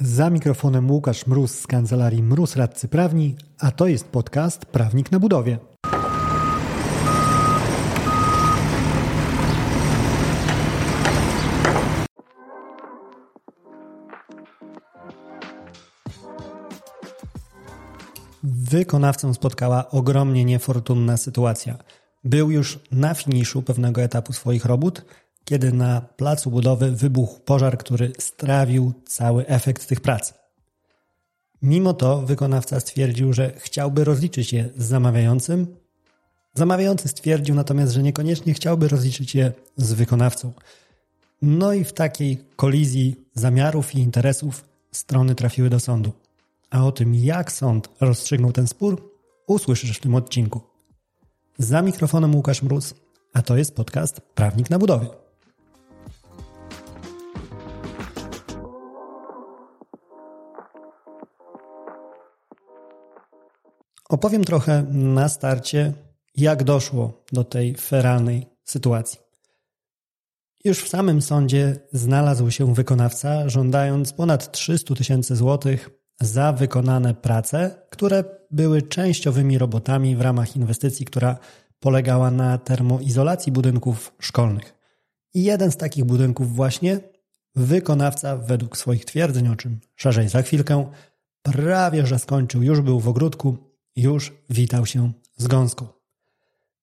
Za mikrofonem Łukasz Mróz z kancelarii Mróz Radcy Prawni, a to jest podcast Prawnik na Budowie. Wykonawcę spotkała ogromnie niefortunna sytuacja. Był już na finiszu pewnego etapu swoich robót, kiedy na placu budowy wybuchł pożar, który strawił cały efekt tych prac. Mimo to wykonawca stwierdził, że chciałby rozliczyć je z zamawiającym. Zamawiający stwierdził natomiast, że niekoniecznie chciałby rozliczyć je z wykonawcą. No i w takiej kolizji zamiarów i interesów strony trafiły do sądu. A o tym, jak sąd rozstrzygnął ten spór, usłyszysz w tym odcinku. Za mikrofonem Łukasz Mróz, a to jest podcast Prawnik na budowie. Opowiem trochę na starcie, jak doszło do tej feralnej sytuacji. Już w samym sądzie znalazł się wykonawca, żądając ponad 300 tysięcy złotych za wykonane prace, które były częściowymi robotami w ramach inwestycji, która polegała na termoizolacji budynków szkolnych. I jeden z takich budynków właśnie wykonawca według swoich twierdzeń, o czym szerzej za chwilkę, prawie że skończył, już był w ogródku, już witał się z gąską.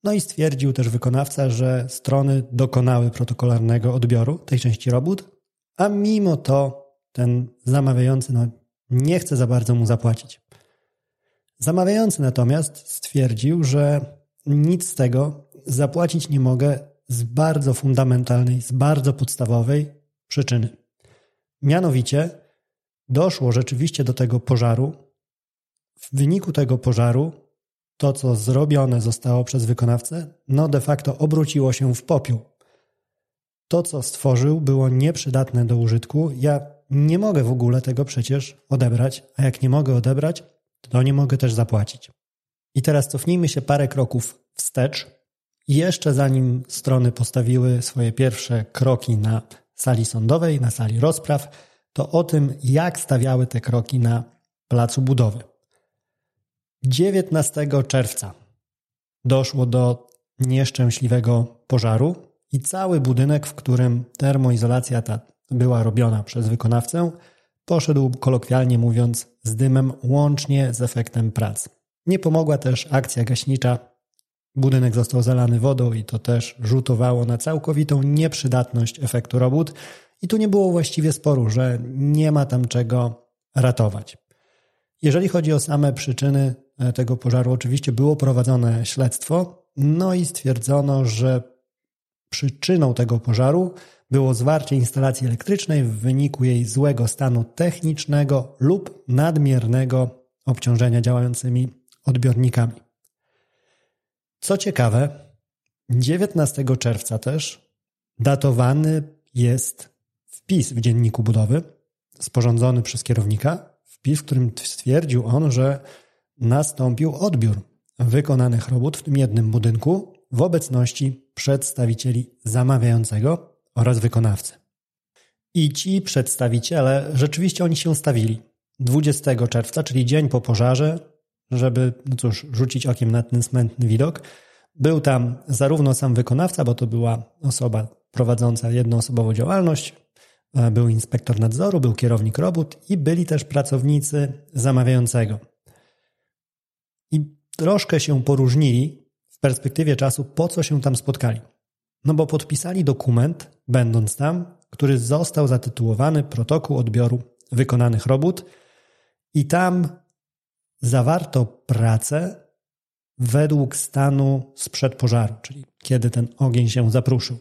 No i stwierdził też wykonawca, że strony dokonały protokolarnego odbioru tej części robót, a mimo to ten zamawiający no, nie chce za bardzo mu zapłacić. Zamawiający natomiast stwierdził, że nic z tego zapłacić nie mogę z bardzo fundamentalnej, z bardzo podstawowej przyczyny. Mianowicie doszło rzeczywiście do tego pożaru. W wyniku tego pożaru to, co zrobione zostało przez wykonawcę, no de facto obróciło się w popiół. To, co stworzył, było nieprzydatne do użytku. Ja nie mogę w ogóle tego przecież odebrać, a jak nie mogę odebrać, to nie mogę też zapłacić. I teraz cofnijmy się parę kroków wstecz. Jeszcze zanim strony postawiły swoje pierwsze kroki na sali sądowej, na sali rozpraw, to o tym, jak stawiały te kroki na placu budowy. 19 czerwca doszło do nieszczęśliwego pożaru i cały budynek, w którym termoizolacja ta była robiona przez wykonawcę, poszedł kolokwialnie mówiąc z dymem łącznie z efektem prac. Nie pomogła też akcja gaśnicza. Budynek został zalany wodą i to też rzutowało na całkowitą nieprzydatność efektu robót. I tu nie było właściwie sporu, że nie ma tam czego ratować. Jeżeli chodzi o same przyczyny tego pożaru, oczywiście było prowadzone śledztwo, no i stwierdzono, że przyczyną tego pożaru było zwarcie instalacji elektrycznej w wyniku jej złego stanu technicznego lub nadmiernego obciążenia działającymi odbiornikami. Co ciekawe, 19 czerwca też datowany jest wpis w dzienniku budowy sporządzony przez kierownika, wpis, w którym stwierdził on, że nastąpił odbiór wykonanych robót w tym jednym budynku w obecności przedstawicieli zamawiającego oraz wykonawcy. I ci przedstawiciele rzeczywiście oni się stawili 20 czerwca, czyli dzień po pożarze, żeby, no cóż, rzucić okiem na ten smętny widok. Był tam zarówno sam wykonawca, bo to była osoba prowadząca jednoosobową działalność, e, był inspektor nadzoru, był kierownik robót i byli też pracownicy zamawiającego. Troszkę się poróżnili w perspektywie czasu, po co się tam spotkali. No bo podpisali dokument, będąc tam, który został zatytułowany Protokół odbioru wykonanych robót i tam zawarto pracę według stanu sprzed pożaru, czyli kiedy ten ogień się zapruszył.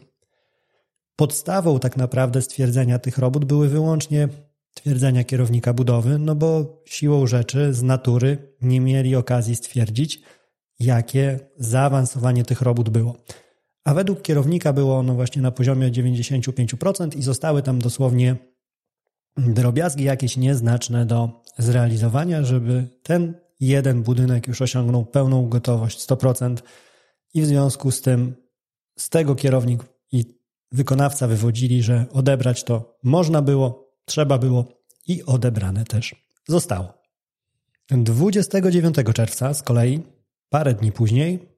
Podstawą tak naprawdę stwierdzenia tych robót były wyłącznie twierdzenia kierownika budowy, no bo siłą rzeczy z natury nie mieli okazji stwierdzić, jakie zaawansowanie tych robót było. A według kierownika było ono właśnie na poziomie 95% i zostały tam dosłownie drobiazgi jakieś nieznaczne do zrealizowania, żeby ten jeden budynek już osiągnął pełną gotowość 100% i w związku z tym z tego kierownik i wykonawca wywodzili, że odebrać to można było, trzeba było i odebrane też zostało. 29 czerwca z kolei, parę dni później,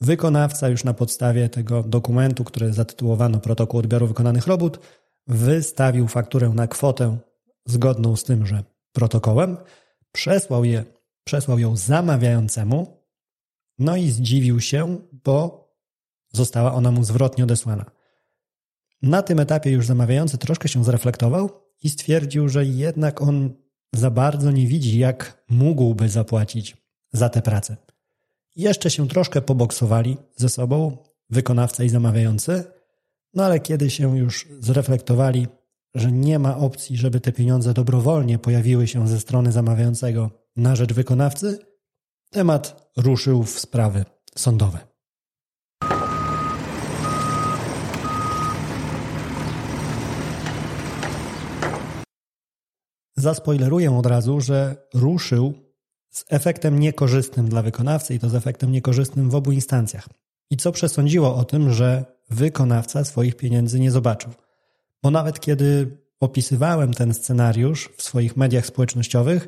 wykonawca już na podstawie tego dokumentu, który zatytułowano Protokół odbioru wykonanych robót, wystawił fakturę na kwotę zgodną z tymże protokołem, przesłał, je, przesłał ją zamawiającemu, no i zdziwił się, bo została ona mu zwrotnie odesłana. Na tym etapie już zamawiający troszkę się zreflektował i stwierdził, że jednak on za bardzo nie widzi, jak mógłby zapłacić za tę pracę. Jeszcze się troszkę poboksowali ze sobą, wykonawca i zamawiający, no ale kiedy się już zreflektowali, że nie ma opcji, żeby te pieniądze dobrowolnie pojawiły się ze strony zamawiającego na rzecz wykonawcy, temat ruszył w sprawy sądowe. Zaspoileruję od razu, że ruszył z efektem niekorzystnym dla wykonawcy i to z efektem niekorzystnym w obu instancjach. I co przesądziło o tym, że wykonawca swoich pieniędzy nie zobaczył. Bo nawet kiedy opisywałem ten scenariusz w swoich mediach społecznościowych,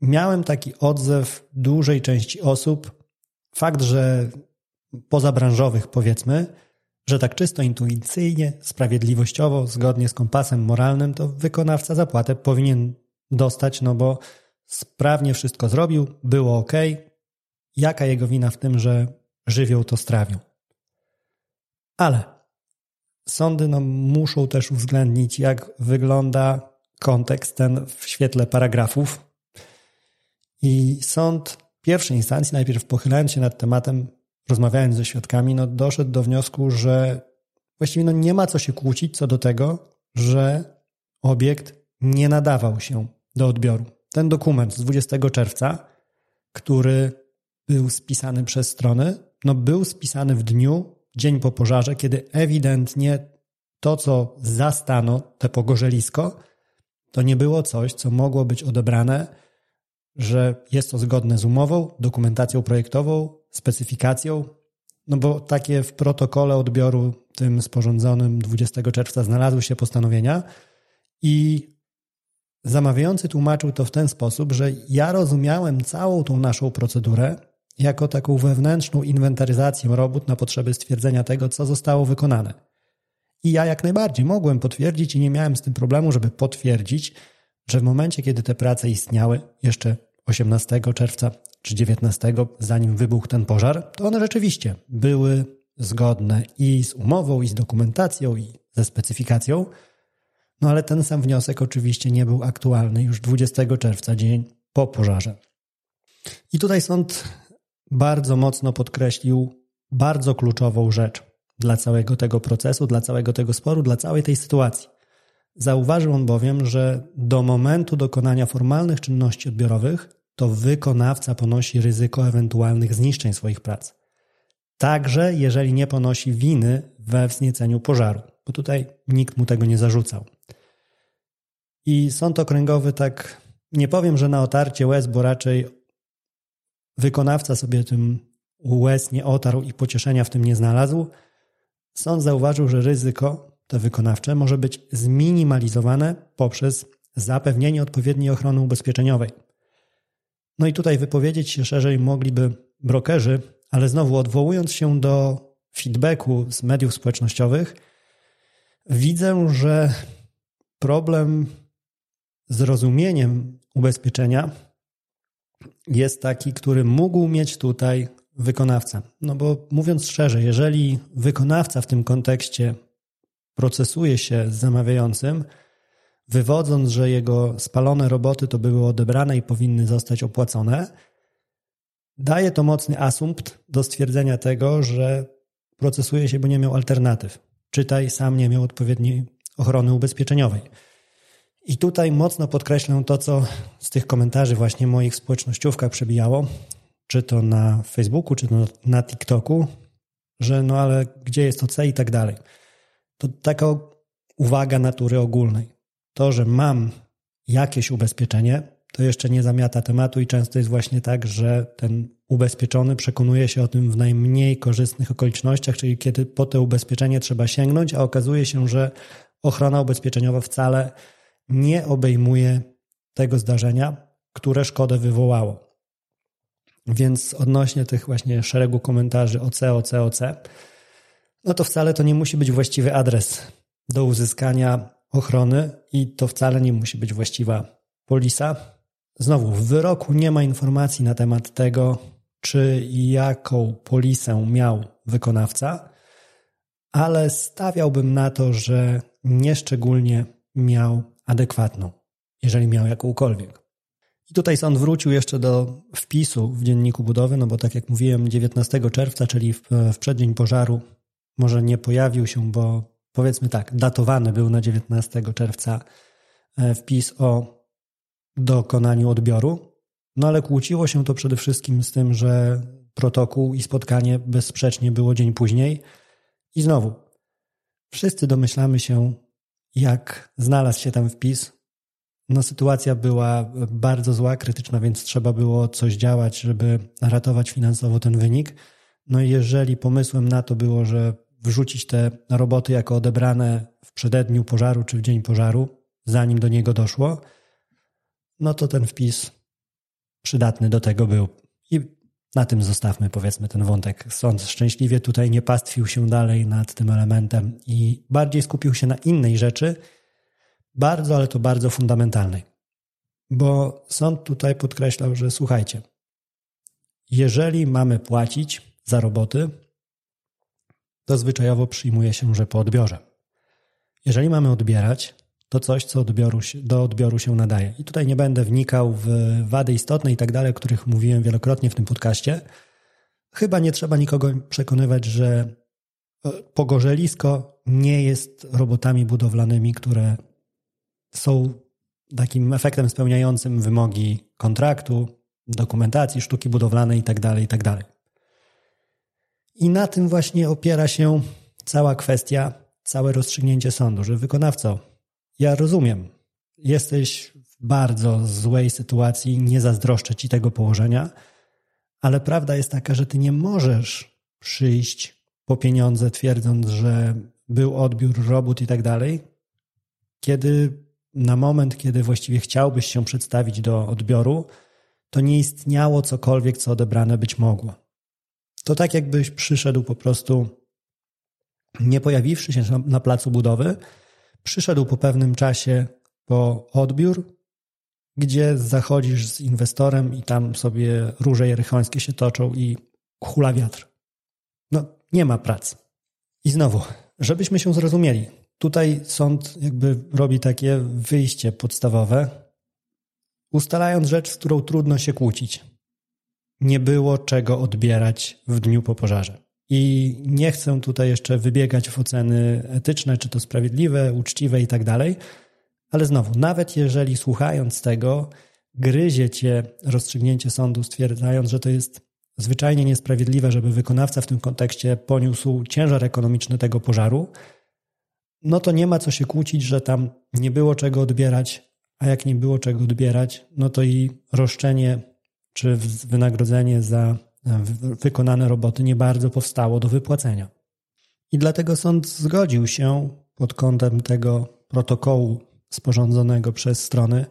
miałem taki odzew dużej części osób. Fakt, że pozabranżowych powiedzmy, że tak czysto intuicyjnie, sprawiedliwościowo, zgodnie z kompasem moralnym, to wykonawca zapłatę powinien dostać, no bo sprawnie wszystko zrobił, było ok. Jaka jego wina w tym, że żywioł to strawił? Ale sądy no, muszą też uwzględnić, jak wygląda kontekst ten w świetle paragrafów. I sąd pierwszej instancji, najpierw pochylając się nad tematem, rozmawiając ze świadkami, no, doszedł do wniosku, że właściwie no, nie ma co się kłócić co do tego, że obiekt nie nadawał się do odbioru. Ten dokument z 20 czerwca, który był spisany przez strony, no był spisany w dniu, dzień po pożarze, kiedy ewidentnie to, co zastano, te pogorzelisko, to nie było coś, co mogło być odebrane, że jest to zgodne z umową, dokumentacją projektową, specyfikacją, no bo takie w protokole odbioru tym sporządzonym 20 czerwca znalazły się postanowienia i zamawiający tłumaczył to w ten sposób, że ja rozumiałem całą tą naszą procedurę jako taką wewnętrzną inwentaryzację robót na potrzeby stwierdzenia tego, co zostało wykonane. I ja jak najbardziej mogłem potwierdzić i nie miałem z tym problemu, żeby potwierdzić, że w momencie, kiedy te prace istniały, jeszcze 18 czerwca czy 19, zanim wybuchł ten pożar, to one rzeczywiście były zgodne i z umową, i z dokumentacją, i ze specyfikacją. No ale ten sam wniosek oczywiście nie był aktualny już 20 czerwca, dzień po pożarze. I tutaj sąd bardzo mocno podkreślił bardzo kluczową rzecz dla całego tego procesu, dla całego tego sporu, dla całej tej sytuacji. Zauważył on bowiem, że do momentu dokonania formalnych czynności odbiorowych to wykonawca ponosi ryzyko ewentualnych zniszczeń swoich prac. Także jeżeli nie ponosi winy we wznieceniu pożaru, bo tutaj nikt mu tego nie zarzucał. I sąd okręgowy tak, nie powiem, że na otarcie łez, bo raczej wykonawca sobie tym łez nie otarł i pocieszenia w tym nie znalazł. Sąd zauważył, że ryzyko to wykonawcze może być zminimalizowane poprzez zapewnienie odpowiedniej ochrony ubezpieczeniowej. No i tutaj wypowiedzieć się szerzej mogliby brokerzy, ale znowu odwołując się do feedbacku z mediów społecznościowych, widzę, że problem z rozumieniem ubezpieczenia jest taki, który mógł mieć tutaj wykonawca. No bo mówiąc szczerze, jeżeli wykonawca w tym kontekście procesuje się z zamawiającym, wywodząc, że jego spalone roboty to były odebrane i powinny zostać opłacone, daje to mocny asumpt do stwierdzenia tego, że procesuje się, bo nie miał alternatyw. Czytaj, sam nie miał odpowiedniej ochrony ubezpieczeniowej. I tutaj mocno podkreślę to, co z tych komentarzy właśnie moich społecznościówkach przebijało, czy to na Facebooku, czy to na TikToku, że no ale gdzie jest to C i tak dalej. To taka uwaga natury ogólnej. To, że mam jakieś ubezpieczenie, to jeszcze nie zamiata tematu i często jest właśnie tak, że ten ubezpieczony przekonuje się o tym w najmniej korzystnych okolicznościach, czyli kiedy po to ubezpieczenie trzeba sięgnąć, a okazuje się, że ochrona ubezpieczeniowa wcale nie obejmuje tego zdarzenia, które szkodę wywołało. Więc odnośnie tych właśnie szeregu komentarzy OC, OC, OC, no to wcale to nie musi być właściwy adres do uzyskania ochrony i to wcale nie musi być właściwa polisa. Znowu, w wyroku nie ma informacji na temat tego, czy jaką polisę miał wykonawca, ale stawiałbym na to, że nieszczególnie miał adekwatną, jeżeli miał jakąkolwiek. I tutaj sąd wrócił jeszcze do wpisu w dzienniku budowy, no bo tak jak mówiłem, 19 czerwca, czyli w, w przeddzień pożaru, może nie pojawił się, bo powiedzmy tak, datowany był na 19 czerwca e, wpis o dokonaniu odbioru, no ale kłóciło się to przede wszystkim z tym, że protokół i spotkanie bezsprzecznie było dzień później. I znowu, wszyscy domyślamy się, jak znalazł się tam wpis. No, sytuacja była bardzo zła, krytyczna, więc trzeba było coś działać, żeby ratować finansowo ten wynik. No i jeżeli pomysłem na to było, że wrzucić te roboty jako odebrane w przededniu pożaru czy w dzień pożaru, zanim do niego doszło, no to ten wpis przydatny do tego był. I na tym zostawmy, powiedzmy, ten wątek. Sąd szczęśliwie tutaj nie pastwił się dalej nad tym elementem i bardziej skupił się na innej rzeczy, bardzo, ale to bardzo fundamentalnej. Bo sąd tutaj podkreślał, że słuchajcie, jeżeli mamy płacić za roboty, to zwyczajowo przyjmuje się, że po odbiorze. Jeżeli mamy odbierać, to coś, co odbioru, do odbioru się nadaje. I tutaj nie będę wnikał w wady istotne i tak dalej, o których mówiłem wielokrotnie w tym podcaście. Chyba nie trzeba nikogo przekonywać, że e, pogorzelisko nie jest robotami budowlanymi, które są takim efektem spełniającym wymogi kontraktu, dokumentacji, sztuki budowlanej itd., tak itd. I na tym właśnie opiera się cała kwestia, całe rozstrzygnięcie sądu, że wykonawco ja rozumiem. Jesteś w bardzo złej sytuacji, nie zazdroszczę ci tego położenia, ale prawda jest taka, że ty nie możesz przyjść po pieniądze, twierdząc, że był odbiór robót i tak dalej, kiedy na moment, kiedy właściwie chciałbyś się przedstawić do odbioru, to nie istniało cokolwiek, co odebrane być mogło. To tak, jakbyś przyszedł po prostu, nie pojawiwszy się na placu budowy, Przyszedł po pewnym czasie po odbiór, gdzie zachodzisz z inwestorem i tam sobie róże jerychońskie się toczą i hula wiatr. No, nie ma pracy. I znowu, żebyśmy się zrozumieli, tutaj sąd jakby robi takie wyjście podstawowe, ustalając rzecz, z którą trudno się kłócić. Nie było czego odbierać w dniu po pożarze. I nie chcę tutaj jeszcze wybiegać w oceny etyczne, czy to sprawiedliwe, uczciwe i tak dalej, ale znowu, nawet jeżeli słuchając tego, gryzie cię rozstrzygnięcie sądu, stwierdzając, że to jest zwyczajnie niesprawiedliwe, żeby wykonawca w tym kontekście poniósł ciężar ekonomiczny tego pożaru, no to nie ma co się kłócić, że tam nie było czego odbierać, a jak nie było czego odbierać, no to i roszczenie czy wynagrodzenie za wykonane roboty nie bardzo powstało do wypłacenia. I dlatego sąd zgodził się pod kątem tego protokołu sporządzonego przez strony.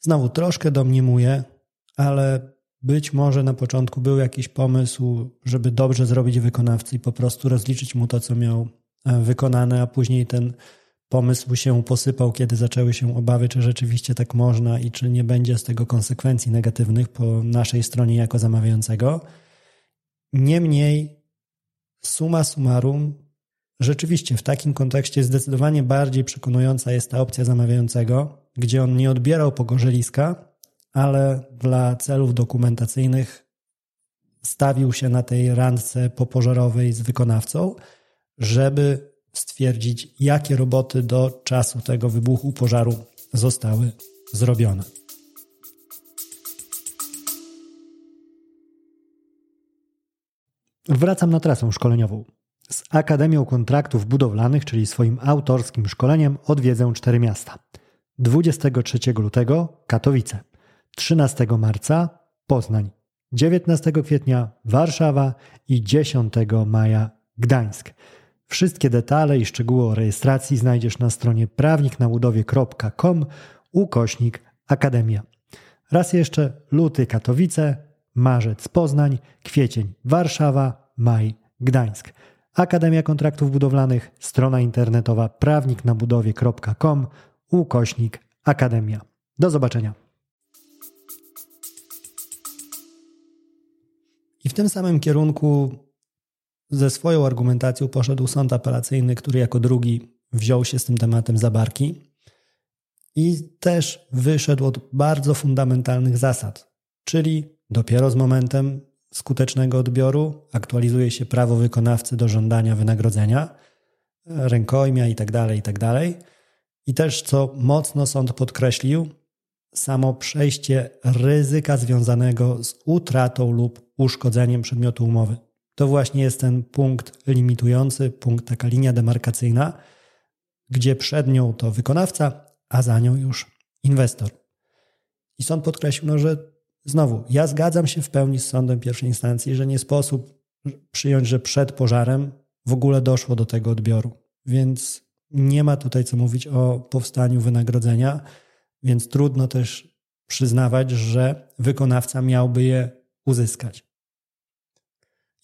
Znowu troszkę domniemuję, ale być może na początku był jakiś pomysł, żeby dobrze zrobić wykonawcy i po prostu rozliczyć mu to, co miał e, wykonane, a później ten pomysł się posypał, kiedy zaczęły się obawy, czy rzeczywiście tak można i czy nie będzie z tego konsekwencji negatywnych po naszej stronie jako zamawiającego. Niemniej, suma summarum, rzeczywiście w takim kontekście zdecydowanie bardziej przekonująca jest ta opcja zamawiającego, gdzie on nie odbierał pogorzeliska, ale dla celów dokumentacyjnych stawił się na tej randce popożarowej z wykonawcą, żeby stwierdzić, jakie roboty do czasu tego wybuchu pożaru zostały zrobione. Wracam na trasę szkoleniową. Z Akademią Kontraktów Budowlanych, czyli swoim autorskim szkoleniem, odwiedzę cztery miasta. 23 lutego Katowice, 13 marca Poznań, 19 kwietnia Warszawa i 10 maja Gdańsk. Wszystkie detale i szczegóły o rejestracji znajdziesz na stronie prawniknabudowie.com ukośnik Akademia. Raz jeszcze luty Katowice, marzec Poznań, kwiecień Warszawa, maj Gdańsk. Akademia Kontraktów Budowlanych, strona internetowa prawniknabudowie.com ukośnik Akademia. Do zobaczenia. I w tym samym kierunku ze swoją argumentacją poszedł sąd apelacyjny, który jako drugi wziął się z tym tematem za barki i też wyszedł od bardzo fundamentalnych zasad, czyli dopiero z momentem skutecznego odbioru aktualizuje się prawo wykonawcy do żądania wynagrodzenia, rękojmia itd., tak itd. Tak I też, co mocno sąd podkreślił, samo przejście ryzyka związanego z utratą lub uszkodzeniem przedmiotu umowy. To właśnie jest ten punkt limitujący, punkt, taka linia demarkacyjna, gdzie przed nią to wykonawca, a za nią już inwestor. I sąd podkreślił, no, że znowu, ja zgadzam się w pełni z sądem pierwszej instancji, że nie sposób przyjąć, że przed pożarem w ogóle doszło do tego odbioru. Więc nie ma tutaj co mówić o powstaniu wynagrodzenia, więc trudno też przyznawać, że wykonawca miałby je uzyskać.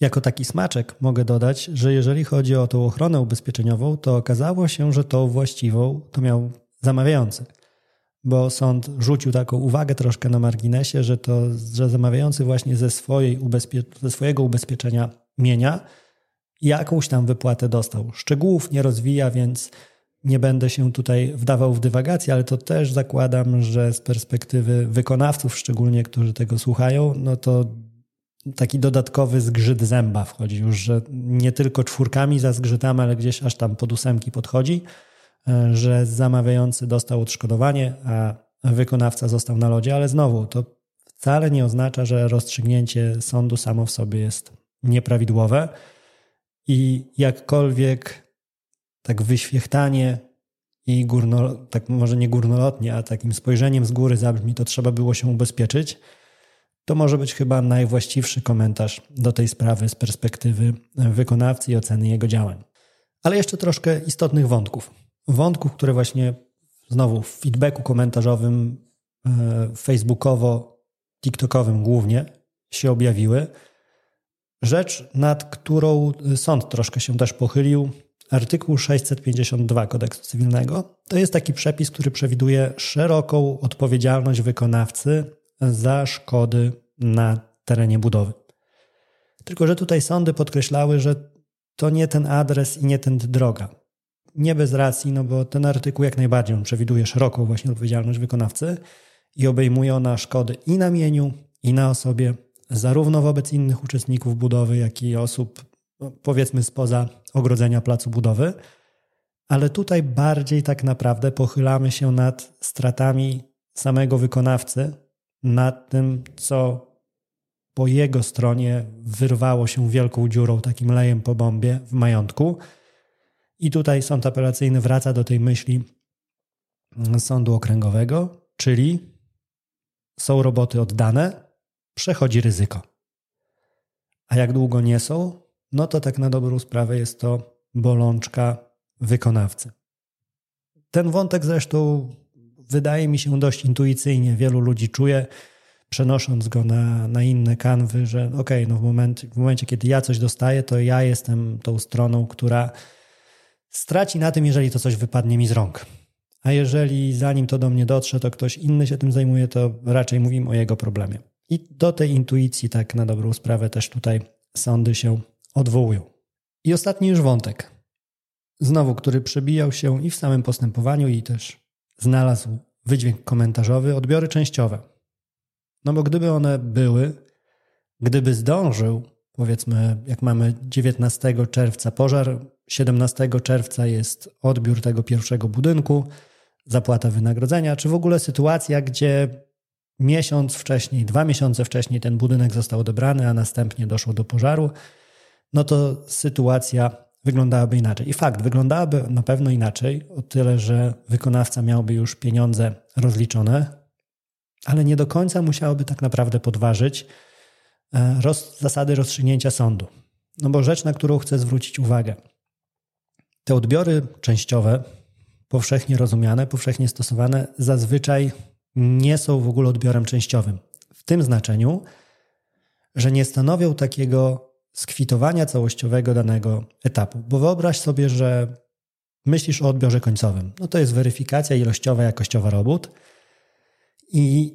Jako taki smaczek mogę dodać, że jeżeli chodzi o tą ochronę ubezpieczeniową, to okazało się, że tą właściwą to miał zamawiający. Bo sąd rzucił taką uwagę troszkę na marginesie, że to, że zamawiający właśnie ze, swojej ubezpie- ze swojego ubezpieczenia mienia jakąś tam wypłatę dostał. Szczegółów nie rozwija, więc nie będę się tutaj wdawał w dywagację, ale to też zakładam, że z perspektywy wykonawców, szczególnie którzy tego słuchają, no to taki dodatkowy zgrzyt zęba wchodzi już, że nie tylko czwórkami za zgrzytami, ale gdzieś aż tam pod ósemki podchodzi, e, że zamawiający dostał odszkodowanie, a wykonawca został na lodzie, ale znowu to wcale nie oznacza, że rozstrzygnięcie sądu samo w sobie jest nieprawidłowe. I jakkolwiek tak wyświechtanie i górno, tak może nie górnolotnie, a takim spojrzeniem z góry zabrzmi, to trzeba było się ubezpieczyć – to może być chyba najwłaściwszy komentarz do tej sprawy z perspektywy wykonawcy i oceny jego działań. Ale jeszcze troszkę istotnych wątków. Wątków, które właśnie znowu w feedbacku komentarzowym, e, facebookowo, tiktokowym głównie się objawiły. Rzecz, nad którą sąd troszkę się też pochylił, artykuł 652 kodeksu cywilnego, to jest taki przepis, który przewiduje szeroką odpowiedzialność wykonawcy za szkody na terenie budowy. Tylko, że tutaj sądy podkreślały, że to nie ten adres i nie ten droga. Nie bez racji, no bo ten artykuł jak najbardziej przewiduje szeroką właśnie odpowiedzialność wykonawcy i obejmuje ona szkody i na mieniu, i na osobie, zarówno wobec innych uczestników budowy, jak i osób, no, powiedzmy, spoza ogrodzenia placu budowy. Ale tutaj bardziej tak naprawdę pochylamy się nad stratami samego wykonawcy, nad tym, co po jego stronie wyrwało się wielką dziurą, takim lejem po bombie w majątku. I tutaj sąd apelacyjny wraca do tej myśli sądu okręgowego, czyli są roboty oddane, przechodzi ryzyko. A jak długo nie są, no to tak na dobrą sprawę jest to bolączka wykonawcy. Ten wątek zresztą wydaje mi się dość intuicyjnie wielu ludzi czuje, przenosząc go na, na inne kanwy, że okej, okay, no w, moment, w momencie, kiedy ja coś dostaję, to ja jestem tą stroną, która straci na tym, jeżeli to coś wypadnie mi z rąk. A jeżeli zanim to do mnie dotrze, to ktoś inny się tym zajmuje, to raczej mówimy o jego problemie. I do tej intuicji, tak na dobrą sprawę, też tutaj sądy się odwołują. I ostatni już wątek. Znowu, który przebijał się i w samym postępowaniu, i też znalazł wydźwięk komentarzowy, odbiory częściowe. No bo gdyby one były, gdyby zdążył, powiedzmy, jak mamy 19 czerwca pożar, 17 czerwca jest odbiór tego pierwszego budynku, zapłata wynagrodzenia, czy w ogóle sytuacja, gdzie miesiąc wcześniej, dwa miesiące wcześniej ten budynek został odebrany, a następnie doszło do pożaru, no to sytuacja wyglądałaby inaczej. I fakt, wyglądałaby na pewno inaczej, o tyle, że wykonawca miałby już pieniądze rozliczone, ale nie do końca musiałoby tak naprawdę podważyć e, roz, zasady rozstrzygnięcia sądu. No bo rzecz, na którą chcę zwrócić uwagę. Te odbiory częściowe, powszechnie rozumiane, powszechnie stosowane, zazwyczaj nie są w ogóle odbiorem częściowym. W tym znaczeniu, że nie stanowią takiego skwitowania całościowego danego etapu. Bo wyobraź sobie, że myślisz o odbiorze końcowym. No to jest weryfikacja ilościowa, jakościowa robót i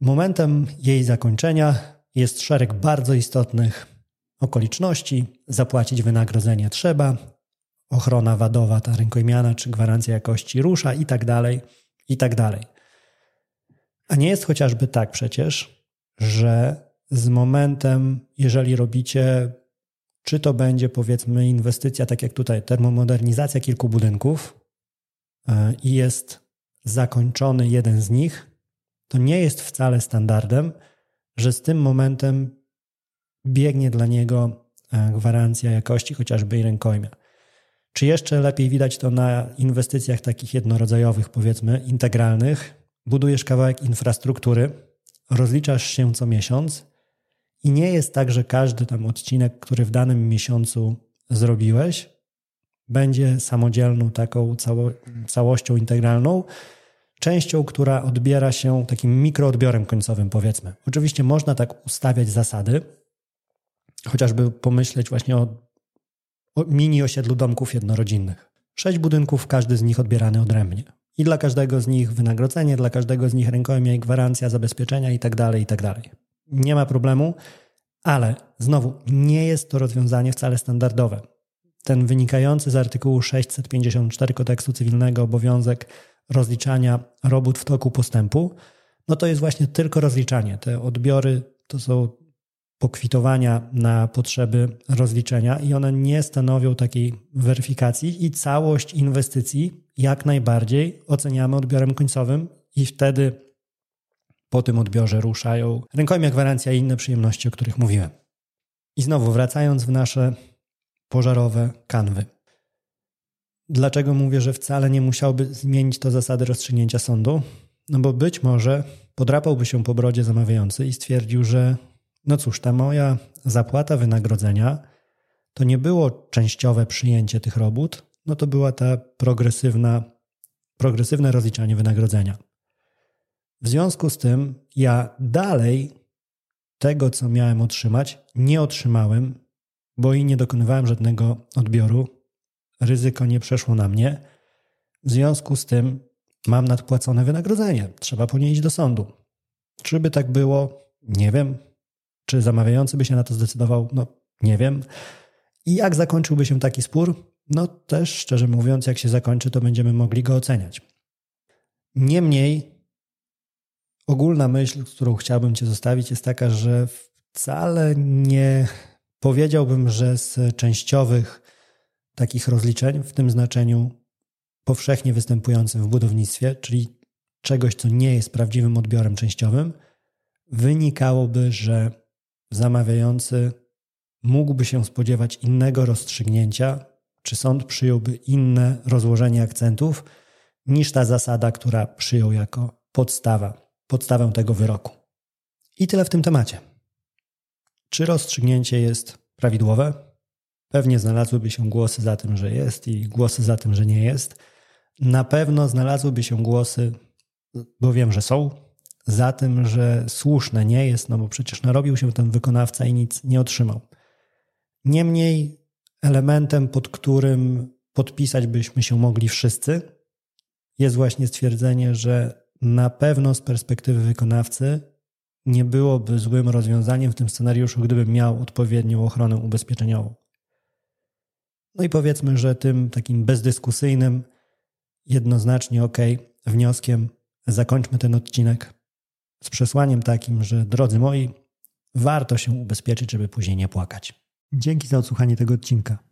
momentem jej zakończenia jest szereg bardzo istotnych okoliczności. Zapłacić wynagrodzenie trzeba, ochrona wadowa, ta rękojmiana czy gwarancja jakości rusza i tak dalej, i tak dalej. A nie jest chociażby tak przecież, że z momentem, jeżeli robicie, czy to będzie powiedzmy inwestycja, tak jak tutaj, termomodernizacja kilku budynków e, i jest zakończony jeden z nich, to nie jest wcale standardem, że z tym momentem biegnie dla niego e, gwarancja jakości, chociażby i rękojmia. Czy jeszcze lepiej widać to na inwestycjach takich jednorodzajowych, powiedzmy, integralnych? Budujesz kawałek infrastruktury, rozliczasz się co miesiąc i nie jest tak, że każdy tam odcinek, który w danym miesiącu zrobiłeś, będzie samodzielną taką cało, całością integralną, częścią, która odbiera się takim mikroodbiorem końcowym, powiedzmy. Oczywiście można tak ustawiać zasady, chociażby pomyśleć właśnie o, o mini osiedlu domków jednorodzinnych. Sześć budynków, każdy z nich odbierany odrębnie. I dla każdego z nich wynagrodzenie, dla każdego z nich rękojmie, gwarancja, zabezpieczenia itd., tak itd. Nie ma problemu, ale znowu nie jest to rozwiązanie wcale standardowe. Ten wynikający z artykułu 654 kodeksu cywilnego obowiązek rozliczania robót w toku postępu, no to jest właśnie tylko rozliczanie. Te odbiory to są pokwitowania na potrzeby rozliczenia i one nie stanowią takiej weryfikacji i całość inwestycji jak najbardziej oceniamy odbiorem końcowym i wtedy po tym odbiorze ruszają rękojmia, gwarancja i inne przyjemności, o których mówiłem. I znowu wracając w nasze pożarowe kanwy. Dlaczego mówię, że wcale nie musiałby zmienić to zasady rozstrzygnięcia sądu? No bo być może podrapałby się po brodzie zamawiający i stwierdził, że no cóż, ta moja zapłata wynagrodzenia to nie było częściowe przyjęcie tych robót, no to była ta progresywna, progresywne rozliczanie wynagrodzenia. W związku z tym ja dalej tego, co miałem otrzymać, nie otrzymałem, bo i nie dokonywałem żadnego odbioru. Ryzyko nie przeszło na mnie. W związku z tym mam nadpłacone wynagrodzenie. Trzeba ponieść do sądu. Czy by tak było? Nie wiem. Czy zamawiający by się na to zdecydował? No, nie wiem. I jak zakończyłby się taki spór? No, też szczerze mówiąc, jak się zakończy, to będziemy mogli go oceniać. Niemniej ogólna myśl, którą chciałbym Cię zostawić, jest taka, że wcale nie powiedziałbym, że z częściowych takich rozliczeń, w tym znaczeniu powszechnie występującym w budownictwie, czyli czegoś, co nie jest prawdziwym odbiorem częściowym, wynikałoby, że zamawiający mógłby się spodziewać innego rozstrzygnięcia, czy sąd przyjąłby inne rozłożenie akcentów niż ta zasada, która przyjął jako podstawa podstawę tego wyroku. I tyle w tym temacie. Czy rozstrzygnięcie jest prawidłowe? Pewnie znalazłyby się głosy za tym, że jest i głosy za tym, że nie jest. Na pewno znalazłyby się głosy, bo wiem, że są, za tym, że słuszne nie jest, no bo przecież narobił się ten wykonawca i nic nie otrzymał. Niemniej elementem, pod którym podpisać byśmy się mogli wszyscy, jest właśnie stwierdzenie, że na pewno z perspektywy wykonawcy nie byłoby złym rozwiązaniem w tym scenariuszu, gdybym miał odpowiednią ochronę ubezpieczeniową. No i powiedzmy, że tym takim bezdyskusyjnym, jednoznacznie ok, wnioskiem zakończmy ten odcinek z przesłaniem takim, że drodzy moi, warto się ubezpieczyć, żeby później nie płakać. Dzięki za odsłuchanie tego odcinka.